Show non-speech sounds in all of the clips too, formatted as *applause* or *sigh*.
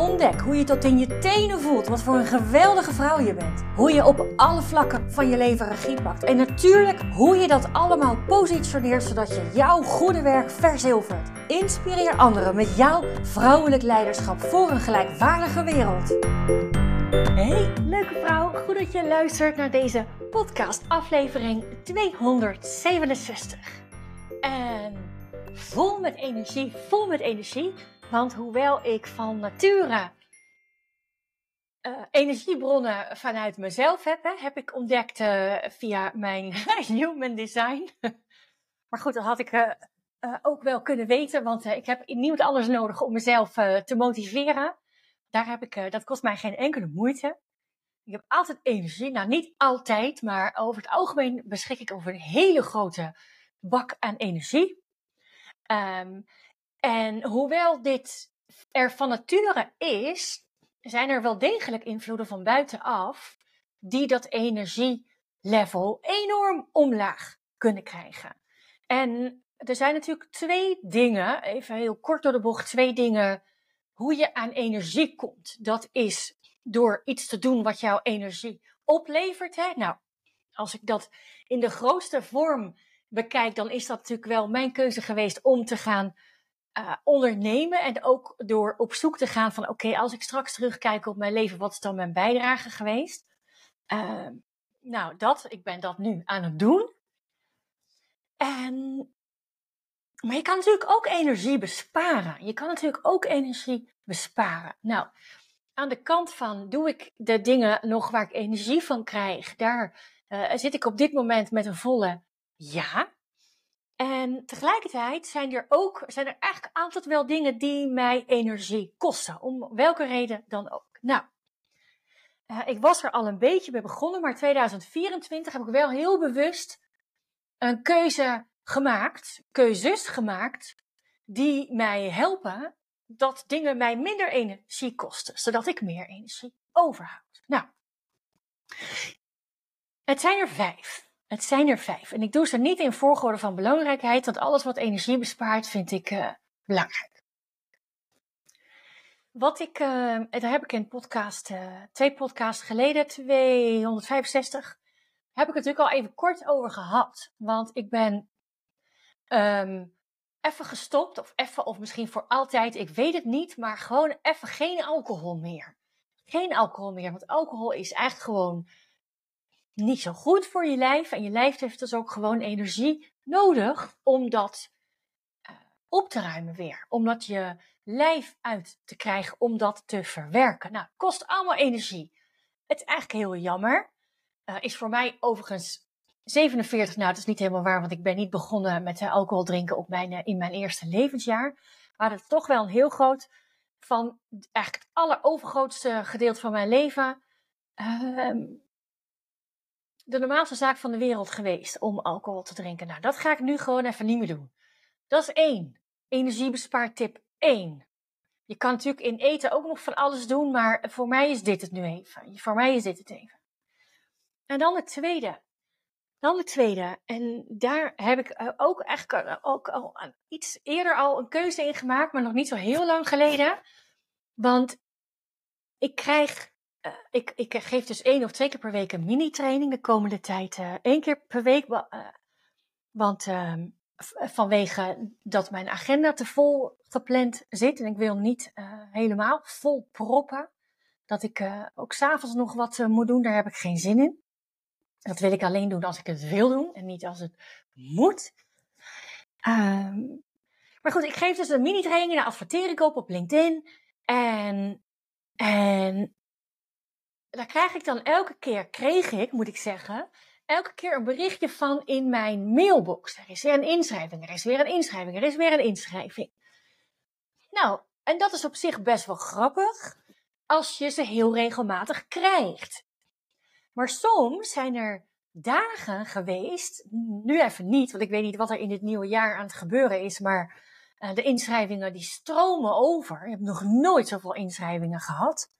Ontdek hoe je tot in je tenen voelt wat voor een geweldige vrouw je bent. Hoe je op alle vlakken van je leven regie pakt. En natuurlijk hoe je dat allemaal positioneert zodat je jouw goede werk verzilvert. Inspireer anderen met jouw vrouwelijk leiderschap voor een gelijkwaardige wereld. Hey, leuke vrouw. Goed dat je luistert naar deze podcast aflevering 267. En vol met energie, vol met energie. Want hoewel ik van nature uh, energiebronnen vanuit mezelf heb, hè, heb ik ontdekt uh, via mijn *laughs* human design. *laughs* maar goed, dat had ik uh, ook wel kunnen weten, want ik heb niemand anders nodig om mezelf te motiveren. Daar heb ik, dat kost mij geen enkele moeite. Ik heb altijd energie. Nou, niet altijd, maar over het algemeen beschik ik over een hele grote bak aan energie. Um, en hoewel dit er van nature is, zijn er wel degelijk invloeden van buitenaf die dat energielevel enorm omlaag kunnen krijgen. En er zijn natuurlijk twee dingen, even heel kort door de bocht, twee dingen hoe je aan energie komt. Dat is door iets te doen wat jouw energie oplevert. Hè? Nou, als ik dat in de grootste vorm bekijk, dan is dat natuurlijk wel mijn keuze geweest om te gaan uh, ondernemen en ook door op zoek te gaan van oké, als ik straks terugkijk op mijn leven, wat is dan mijn bijdrage geweest? Uh, nou, dat, ik ben dat nu aan het doen. En, maar je kan natuurlijk ook energie besparen. Je kan natuurlijk ook energie besparen. Nou, aan de kant van doe ik de dingen nog waar ik energie van krijg, daar uh, zit ik op dit moment met een volle ja. En tegelijkertijd zijn er ook, zijn er eigenlijk altijd wel dingen die mij energie kosten. Om welke reden dan ook. Nou, uh, ik was er al een beetje bij begonnen, maar 2024 heb ik wel heel bewust een keuze gemaakt, keuzes gemaakt, die mij helpen dat dingen mij minder energie kosten, zodat ik meer energie overhoud. Nou, het zijn er vijf. Het zijn er vijf. En ik doe ze niet in volgorde van belangrijkheid, want alles wat energie bespaart vind ik uh, belangrijk. Wat ik, uh, daar heb ik in podcast, uh, twee podcasts geleden, 265, heb ik het natuurlijk al even kort over gehad. Want ik ben um, even gestopt, of even, of misschien voor altijd, ik weet het niet, maar gewoon even geen alcohol meer. Geen alcohol meer, want alcohol is eigenlijk gewoon niet zo goed voor je lijf. En je lijf heeft dus ook gewoon energie nodig om dat uh, op te ruimen weer. Om dat je lijf uit te krijgen, om dat te verwerken. Nou, kost allemaal energie. Het is eigenlijk heel jammer. Uh, is voor mij overigens 47, nou dat is niet helemaal waar, want ik ben niet begonnen met uh, alcohol drinken op mijn, in mijn eerste levensjaar. Maar het is toch wel een heel groot, van eigenlijk het allerovergrootste gedeelte van mijn leven, ehm, de normaalste zaak van de wereld geweest om alcohol te drinken. Nou, dat ga ik nu gewoon even niet meer doen. Dat is één. Energiebespaartip 1. Je kan natuurlijk in eten ook nog van alles doen, maar voor mij is dit het nu even. Voor mij is dit het even. En dan het tweede. Dan de tweede. En daar heb ik eh, ook eigenlijk eh, ook al iets eerder al een keuze in gemaakt, maar nog niet zo heel lang geleden. Want ik krijg uh, ik, ik geef dus één of twee keer per week een mini-training de komende tijd. Uh, één keer per week. Uh, want ehm, vanwege dat mijn agenda te vol gepland zit. En ik wil niet helemaal vol proppen. Dat ik ook s'avonds nog wat moet doen. Daar heb ik geen zin in. Dat wil ik alleen doen als ik het wil doen. En niet als het moet. Ehm, maar goed, ik geef dus een mini-training. Daar adverteer ik op op LinkedIn. En, en daar krijg ik dan elke keer, kreeg ik, moet ik zeggen, elke keer een berichtje van in mijn mailbox. Er is weer een inschrijving, er is weer een inschrijving, er is weer een inschrijving. Nou, en dat is op zich best wel grappig als je ze heel regelmatig krijgt. Maar soms zijn er dagen geweest, nu even niet, want ik weet niet wat er in dit nieuwe jaar aan het gebeuren is, maar uh, de inschrijvingen die stromen over. Ik heb nog nooit zoveel inschrijvingen gehad.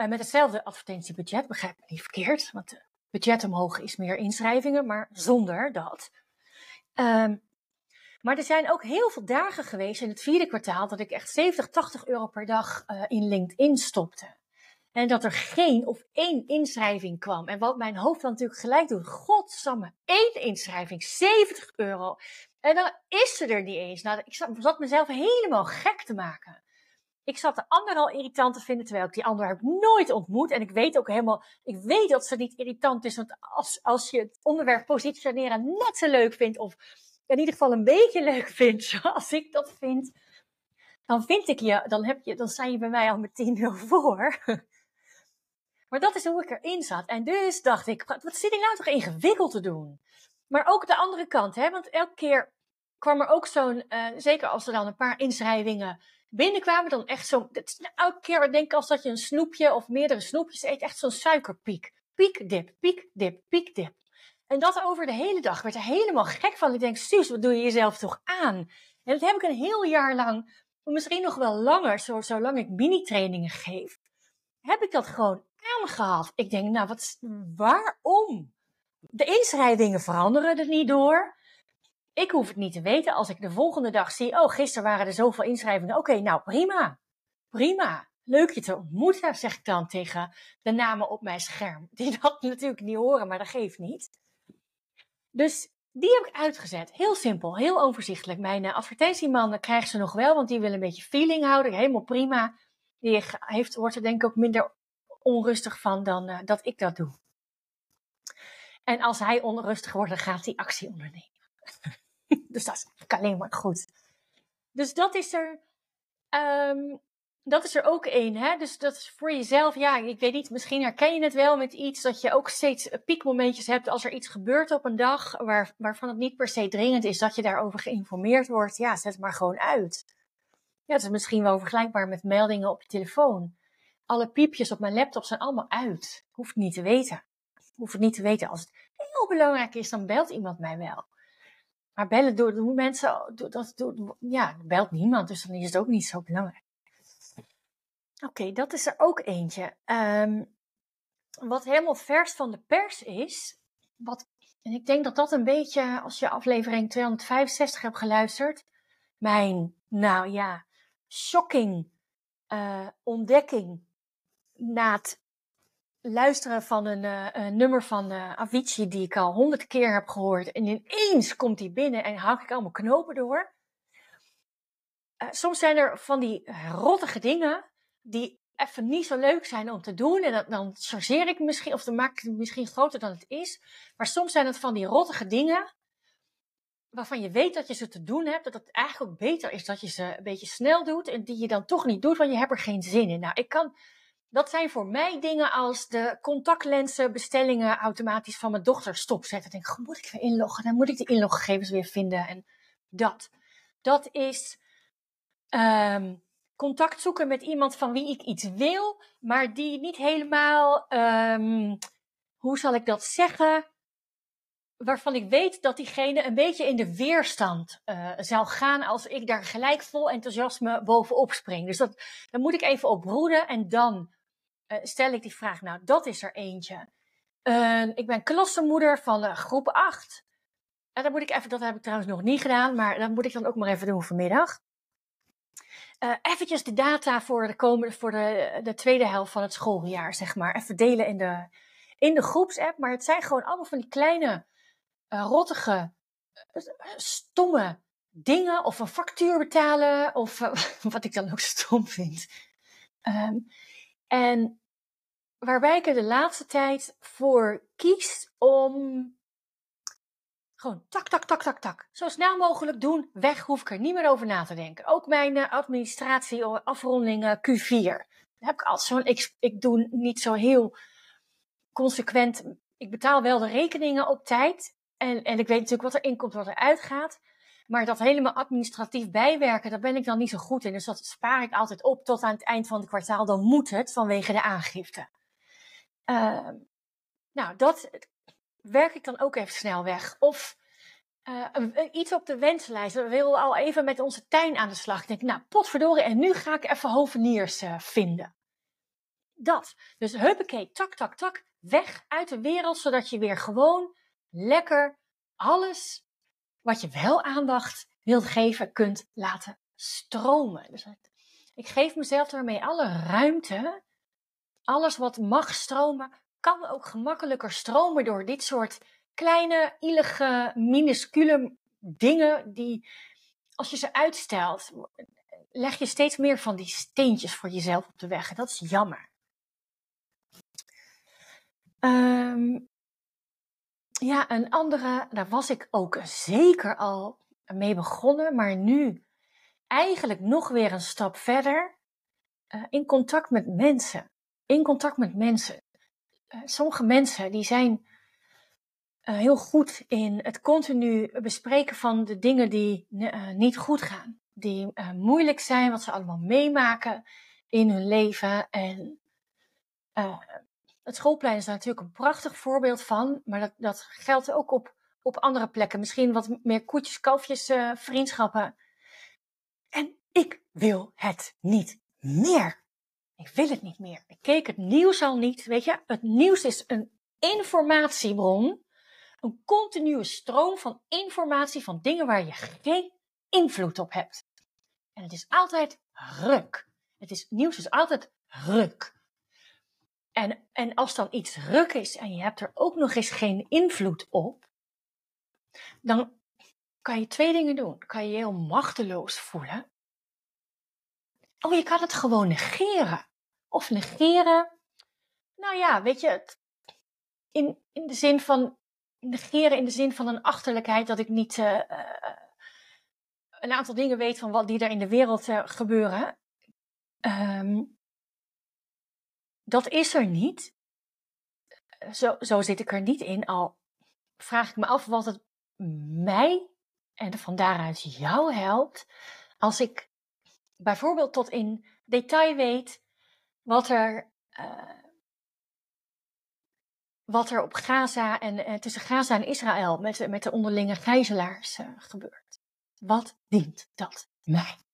Uh, met hetzelfde advertentiebudget, begrijp me niet verkeerd, want het budget omhoog is meer inschrijvingen, maar zonder dat. Um, maar er zijn ook heel veel dagen geweest in het vierde kwartaal dat ik echt 70, 80 euro per dag uh, in LinkedIn stopte. En dat er geen of één inschrijving kwam. En wat mijn hoofd dan natuurlijk gelijk doet. Godsamme, één inschrijving, 70 euro. En dan is ze er niet eens. Nou, ik zat mezelf helemaal gek te maken. Ik zat de ander al irritant te vinden, terwijl ik die ander heb nooit ontmoet. En ik weet ook helemaal, ik weet dat ze niet irritant is. Want als, als je het onderwerp positioneren net zo leuk vindt, of in ieder geval een beetje leuk vindt, *laughs* zoals ik dat vind, dan vind ik je, dan, heb je, dan sta je bij mij al met 10-0 voor. *laughs* Maar dat is hoe ik erin zat. En dus dacht ik, wat zit ik nou toch ingewikkeld te doen? Maar ook de andere kant, hè? want elke keer kwam er ook zo'n, uh, zeker als er dan een paar inschrijvingen binnenkwamen, dan echt zo'n, elke keer denk ik als dat je een snoepje of meerdere snoepjes eet, echt zo'n suikerpiek. Piekdip, piekdip, piekdip. En dat over de hele dag. Ik werd er helemaal gek van. Ik denk, Suus, wat doe je jezelf toch aan? En dat heb ik een heel jaar lang, misschien nog wel langer, zo, zolang ik mini-trainingen geef, heb ik dat gewoon aangehad. Ik denk, nou, wat, waarom? De inschrijvingen veranderen er niet door. Ik hoef het niet te weten als ik de volgende dag zie, oh, gisteren waren er zoveel inschrijvingen. Oké, nou, prima. Prima. Leuk je te ontmoeten, zeg ik dan tegen de namen op mijn scherm. *laughs* Die dat natuurlijk niet horen, maar dat geeft niet. Dus die heb ik uitgezet. Heel simpel, heel overzichtelijk. Mijn uh, advertentiemannen krijgen ze nog wel, want die willen een beetje feeling houden. Helemaal prima. Die heeft, wordt er denk ik ook minder onrustig van dan uh, dat ik dat doe. En als hij onrustig wordt, dan gaat hij actie ondernemen. *laughs* dus dat is alleen maar goed. Dus dat is er. Um, dat is er ook één? Dus dat is voor jezelf, ja, ik weet niet, misschien herken je het wel met iets dat je ook steeds piekmomentjes hebt als er iets gebeurt op een dag waar, waarvan het niet per se dringend is dat je daarover geïnformeerd wordt. Ja, zet maar gewoon uit. Ja, het is misschien wel vergelijkbaar met meldingen op je telefoon. Alle piepjes op mijn laptop zijn allemaal uit. Hoef het niet te weten. Hoef het niet te weten. Als het heel belangrijk is, dan belt iemand mij wel. Maar bellen door, mensen, dat, ja, belt niemand, dus dan is het ook niet zo belangrijk. Oké, dat is er ook eentje. Um, wat helemaal vers van de pers is, wat, en ik denk dat dat een beetje, als je aflevering 265 hebt geluisterd, mijn, nou ja, shocking uh, ontdekking na het luisteren van een, uh, een nummer van uh, Avicii die ik al honderd keer heb gehoord. En ineens komt die binnen en hak ik allemaal knopen door. soms zijn er van die rottige dingen die even niet zo leuk zijn om te doen. En dan chargeer ik misschien, of dan maak ik het misschien groter dan het is. Maar soms zijn het van die rottige dingen. Waarvan je weet dat je ze te doen hebt. Dat het eigenlijk ook beter is dat je ze een beetje snel doet. En die je dan toch niet doet, want je hebt er geen zin in. Nou, ik kan. Dat zijn voor mij dingen als de contactlenzen bestellingen automatisch van mijn dochter stopzetten. Dan denk ik, moet ik weer inloggen? Dan moet ik de inloggegevens weer vinden. En dat. Dat is. Um, contact zoeken met iemand van wie ik iets wil, maar die niet helemaal, um, hoe zal ik dat zeggen, waarvan ik weet dat diegene een beetje in de weerstand uh, zal gaan als ik daar gelijk vol enthousiasme bovenop spring. Dus dat, dan moet ik even op broeden en dan uh, stel ik die vraag. Nou, dat is er eentje. Uh, ik ben klassenmoeder van uh, groep 8. En dat moet ik even, dat heb ik trouwens nog niet gedaan, maar dat moet ik dan ook maar even doen vanmiddag uh, eventjes de data voor de komende, voor de, de tweede helft van het schooljaar, zeg maar, even delen in de, in de groepsapp. Maar het zijn gewoon allemaal van die kleine, rottige, stomme dingen. Of een factuur betalen, of *laughs* wat ik dan ook stom vind. Um, en waarbij ik er de laatste tijd voor kies om gewoon tak, tak, tak, tak, tak. Zo snel mogelijk doen. Weg hoef ik er niet meer over na te denken. Ook mijn uh, administratie, afronding uh, Q4. Daar heb ik altijd zo'n. Ik, ik doe niet zo heel consequent. Ik betaal wel de rekeningen op tijd. En, en ik weet natuurlijk wat er inkomt, wat er uitgaat. Maar dat helemaal administratief bijwerken, daar ben ik dan niet zo goed in. Dus dat spaar ik altijd op tot aan het eind van het kwartaal. Dan moet het vanwege de aangifte. Uh, nou, dat werk ik dan ook even snel weg. Of uh, iets op de wenslijst. We willen al even met onze tuin aan de slag. Ik denk, nou, potverdorie, en nu ga ik even hoveniers uh, vinden. Dat. Dus huppakee, tak, tak, tak, weg uit de wereld, zodat je weer gewoon lekker alles wat je wel aandacht wilt geven, kunt laten stromen. Dus ik geef mezelf daarmee alle ruimte. Alles wat mag stromen, kan ook gemakkelijker stromen door dit soort kleine, illige, minuscule dingen die, als je ze uitstelt, leg je steeds meer van die steentjes voor jezelf op de weg. En dat is jammer. Um, ja, een andere, daar was ik ook zeker al mee begonnen, maar nu eigenlijk nog weer een stap verder. Uh, in contact met mensen. In contact met mensen. Uh, sommige mensen die zijn uh, heel goed in het continu bespreken van de dingen die niet goed gaan. Die moeilijk zijn, wat ze allemaal meemaken in hun leven. En het schoolplein is daar natuurlijk een prachtig voorbeeld van, maar dat, dat geldt ook op, op andere plekken. Misschien wat meer koetjes, kalfjes, uh, vriendschappen. En ik wil het niet meer. Ik wil het niet meer. Ik keek het nieuws al niet. Weet je, het nieuws is een informatiebron. Een continue stroom van informatie van dingen waar je geen invloed op hebt. En het is altijd ruk. Het is, nieuws is altijd ruk. En, en als dan iets ruk is en je hebt er ook nog eens geen invloed op, dan kan je twee dingen doen. Kan je heel machteloos voelen. Oh, je kan het gewoon negeren. Of negeren. Nou ja, weet je, in, in de zin van negeren in de zin van een achterlijkheid dat ik niet uh, uh, een aantal dingen weet van wat die er in de wereld uh, gebeuren. Um, dat is er niet. Zo, zo zit ik er niet in. Al vraag ik me af wat het mij en van daaruit jou helpt. Als ik bijvoorbeeld tot in detail weet wat er, uh, wat er op Gaza en uh, tussen Gaza en Israël met, met de onderlinge gijzelaars gebeurt. Wat dient dat mij?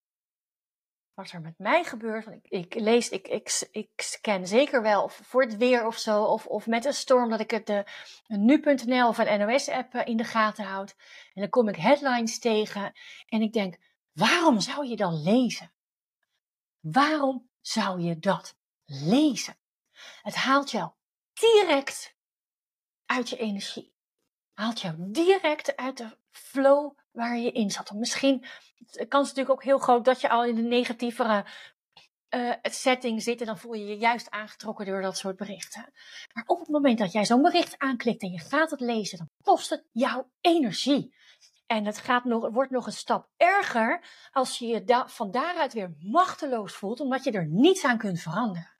Wat er met mij gebeurt. Want ik, ik lees, ik, ik, ik scan zeker wel voor het weer of zo, of, of met een storm, dat ik het de nu.nl of een NOS-app in de gaten houd. En dan kom ik headlines tegen en ik denk, waarom zou je dan lezen? Waarom zou je dat lezen? Het haalt jou direct uit je energie. Haalt jou direct uit de flow waar je in zat. misschien de kans is natuurlijk ook heel groot dat je al in de negatievere uh, setting zit en dan voel je je juist aangetrokken door dat soort berichten. Maar op het moment dat jij zo'n bericht aanklikt en je gaat het lezen, dan kost het jouw energie. En het gaat nog, wordt nog een stap erger als je je van daaruit weer machteloos voelt, omdat je er niets aan kunt veranderen.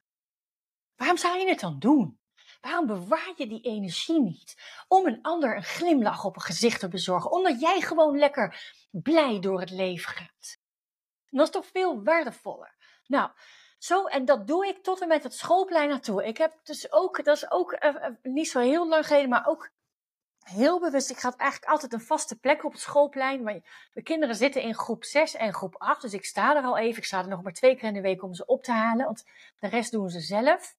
Waarom zou je het dan doen? Waarom bewaar je die energie niet? Om een ander een glimlach op een gezicht te bezorgen. Omdat jij gewoon lekker blij door het leven gaat. dat is toch veel waardevoller. Nou, zo, en dat doe ik tot en met het schoolplein naartoe. Ik heb dus ook, dat is ook uh, niet zo heel lang geleden, maar ook heel bewust. Ik ga eigenlijk altijd een vaste plek op het schoolplein. Maar de kinderen zitten in groep 6 en groep 8. Dus ik sta er al even. Ik sta er nog maar twee keer in de week om ze op te halen. Want de rest doen ze zelf.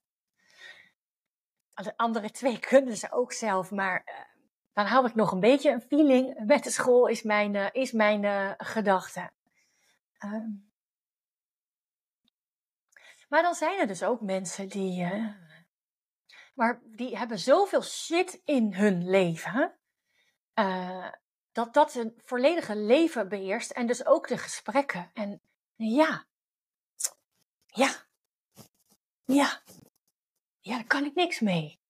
De andere twee *laughs* kunnen ze ook zelf, maar uh, dan hou ik nog een beetje een feeling. Met de school, is mijn, uh, is mijn uh, gedachte. Uh, maar dan zijn er dus ook mensen die, maar die hebben zoveel shit in hun leven, dat dat een volledige leven beheerst en dus ook de gesprekken. En ja, ja, ja, ja, daar kan ik niks mee.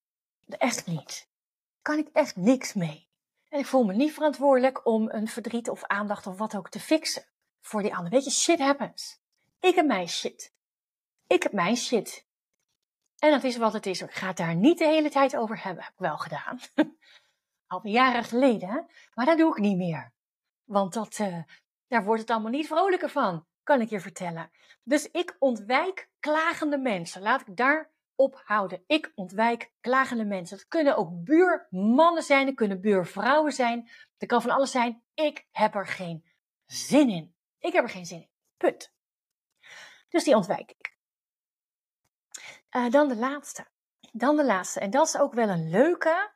Echt niet. Daar kan ik echt niks mee. En ik voel me niet verantwoordelijk om een verdriet of aandacht of wat ook te fixen voor die ander. Weet je, shit happens. Ik heb mijn shit. Ik heb mijn shit. En dat is wat het is. Ik ga het daar niet de hele tijd over hebben. Heb ik wel gedaan. *laughs* Al jaren geleden. Maar dat doe ik niet meer. Want dat, uh, daar wordt het allemaal niet vrolijker van. Kan ik je vertellen. Dus ik ontwijk klagende mensen. Laat ik daar ophouden. Ik ontwijk klagende mensen. Het kunnen ook buurmannen zijn, het kunnen buurvrouwen zijn. Het kan van alles zijn. Ik heb er geen zin in. Ik heb er geen zin in. Punt. Dus die ontwijk ik. Uh, dan de laatste. Dan de laatste. En dat is ook wel een leuke.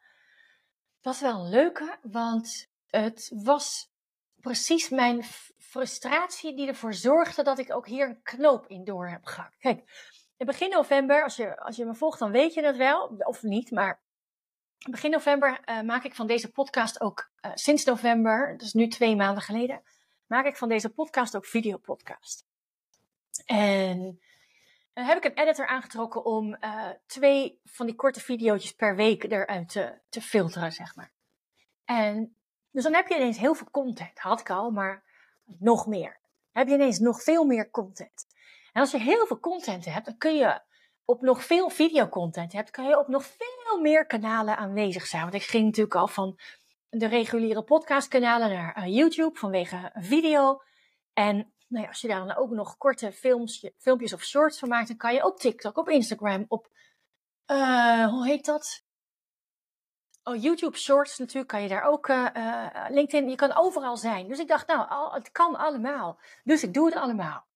Dat is wel een leuke, want het was precies mijn frustratie die ervoor zorgde dat ik ook hier een knoop in door heb gehakt. Kijk, begin november, als je, als je me volgt, dan weet je dat wel, of niet, maar begin november uh, maak ik van deze podcast ook, uh, sinds november, dus nu twee maanden geleden, maak ik van deze podcast ook videopodcast. En dan heb ik een editor aangetrokken om uh, twee van die korte video's per week eruit te, te filteren, zeg maar. En dus dan heb je ineens heel veel content. Had ik al, maar nog meer. heb je ineens nog veel meer content. En als je heel veel content hebt, dan kun je op nog veel videocontent hebt, kan je op nog veel meer kanalen aanwezig zijn. Want ik ging natuurlijk al van de reguliere podcastkanalen naar uh, YouTube vanwege video. En nou ja, als je daar dan ook nog korte filmpjes of shorts van maakt, dan kan je op TikTok, op Instagram, op, uh, hoe heet dat? Oh, YouTube Shorts natuurlijk, kan je daar ook, uh, LinkedIn, je kan overal zijn. Dus ik dacht, nou, al, het kan allemaal. Dus ik doe het allemaal.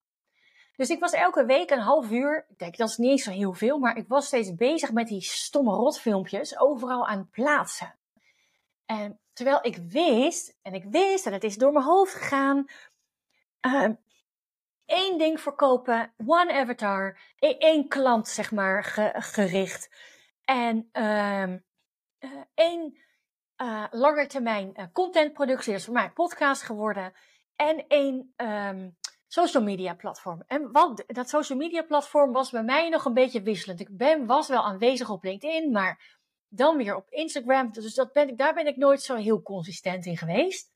Dus ik was elke week een half uur, ik denk dat is niet zo heel veel, maar ik was steeds bezig met die stomme rotfilmpjes overal aan plaatsen. En terwijl ik wist, en ik wist, en het is door mijn hoofd gegaan, uh, één ding verkopen, one avatar, e-, één klant zeg maar gericht. En uh, één uh, lange termijn uh, contentproductie, dat is voor mij podcast geworden. En één um, social media platform. En wat, dat social media platform was bij mij nog een beetje wisselend. Ik ben, was wel aanwezig op LinkedIn, maar dan weer op Instagram. Dus dat ben ik, daar ben ik nooit zo heel consistent in geweest.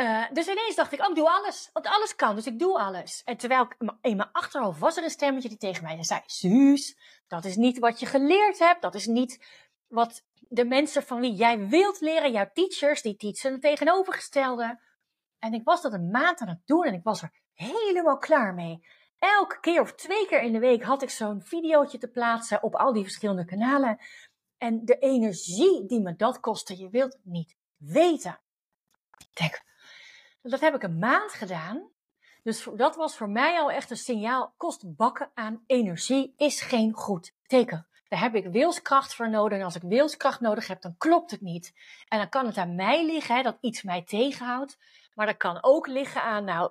Uh, dus ineens dacht ik, oh, ik doe alles. Want alles kan, dus ik doe alles. En terwijl ik in mijn achterhoofd was er een stemmetje die tegen mij zei: Suus, dat is niet wat je geleerd hebt. Dat is niet wat de mensen van wie jij wilt leren, jouw teachers, die teachen het tegenovergestelde. En ik was dat een maand aan het doen en ik was er helemaal klaar mee. Elke keer of twee keer in de week had ik zo'n videootje te plaatsen op al die verschillende kanalen. En de energie die me dat kostte, je wilt niet weten. Ik denk, dat heb ik een maand gedaan. Dus dat was voor mij al echt een signaal. Kost bakken aan energie is geen goed teken. Daar heb ik wilskracht voor nodig. En als ik wilskracht nodig heb, dan klopt het niet. En dan kan het aan mij liggen, hè, dat iets mij tegenhoudt. Maar dat kan ook liggen aan, nou,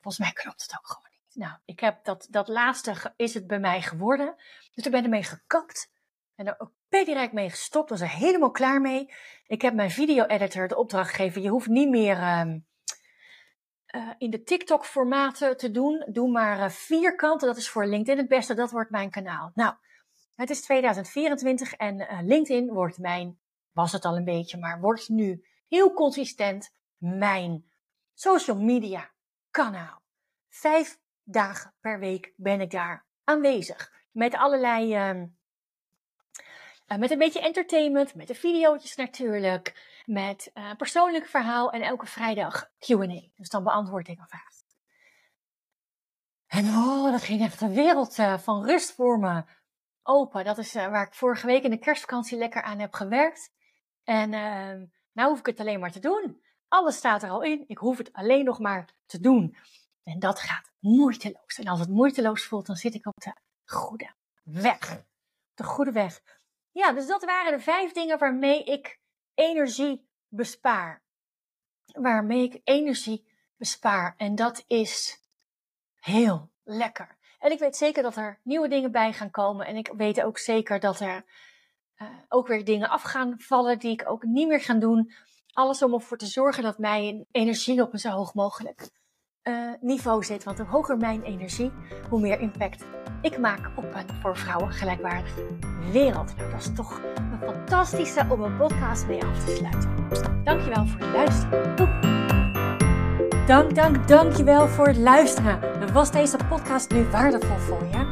volgens mij klopt het ook gewoon niet. Nou, ik heb dat, dat laatste is het bij mij geworden. Dus ik ben ermee gekapt. En er ook direct mee gestopt. Was er helemaal klaar mee. Ik heb mijn video-editor de opdracht gegeven. Je hoeft niet meer uh, uh, in de TikTok-formaten te doen. Doe maar uh, vierkanten. Dat is voor LinkedIn het beste. Dat wordt mijn kanaal. Nou, het is 2024 en uh, LinkedIn wordt mijn, was het al een beetje, maar wordt nu heel consistent mijn social media kanaal. Vijf dagen per week ben ik daar aanwezig. Met allerlei, uh, met een beetje entertainment, met de video's natuurlijk, met uh, persoonlijk verhaal en elke vrijdag Q&A. Dus dan beantwoord ik een vraag. En oh, dat ging echt een wereld uh, van rust voor me open. Dat is waar ik vorige week in de kerstvakantie lekker aan heb gewerkt. En uh, nou hoef ik het alleen maar te doen. Alles staat er al in. Ik hoef het alleen nog maar te doen. En dat gaat moeiteloos. En als het moeiteloos voelt, dan zit ik op de goede weg. De goede weg. Ja, dus dat waren de vijf dingen waarmee ik energie bespaar. Waarmee ik energie bespaar. En dat is heel lekker. En ik weet zeker dat er nieuwe dingen bij gaan komen. En ik weet ook zeker dat er uh, ook weer dingen af gaan vallen die ik ook niet meer ga doen. Alles om ervoor te zorgen dat mijn energie op een zo hoog mogelijk uh, niveau zit. Want hoe hoger mijn energie, hoe meer impact ik maak op een voor vrouwen gelijkwaardige wereld. Nou, dat is toch een fantastische om een podcast mee af te sluiten. Dankjewel voor het luisteren. Doei. Dank, dank, dankjewel voor het luisteren. Was deze podcast nu waardevol voor je?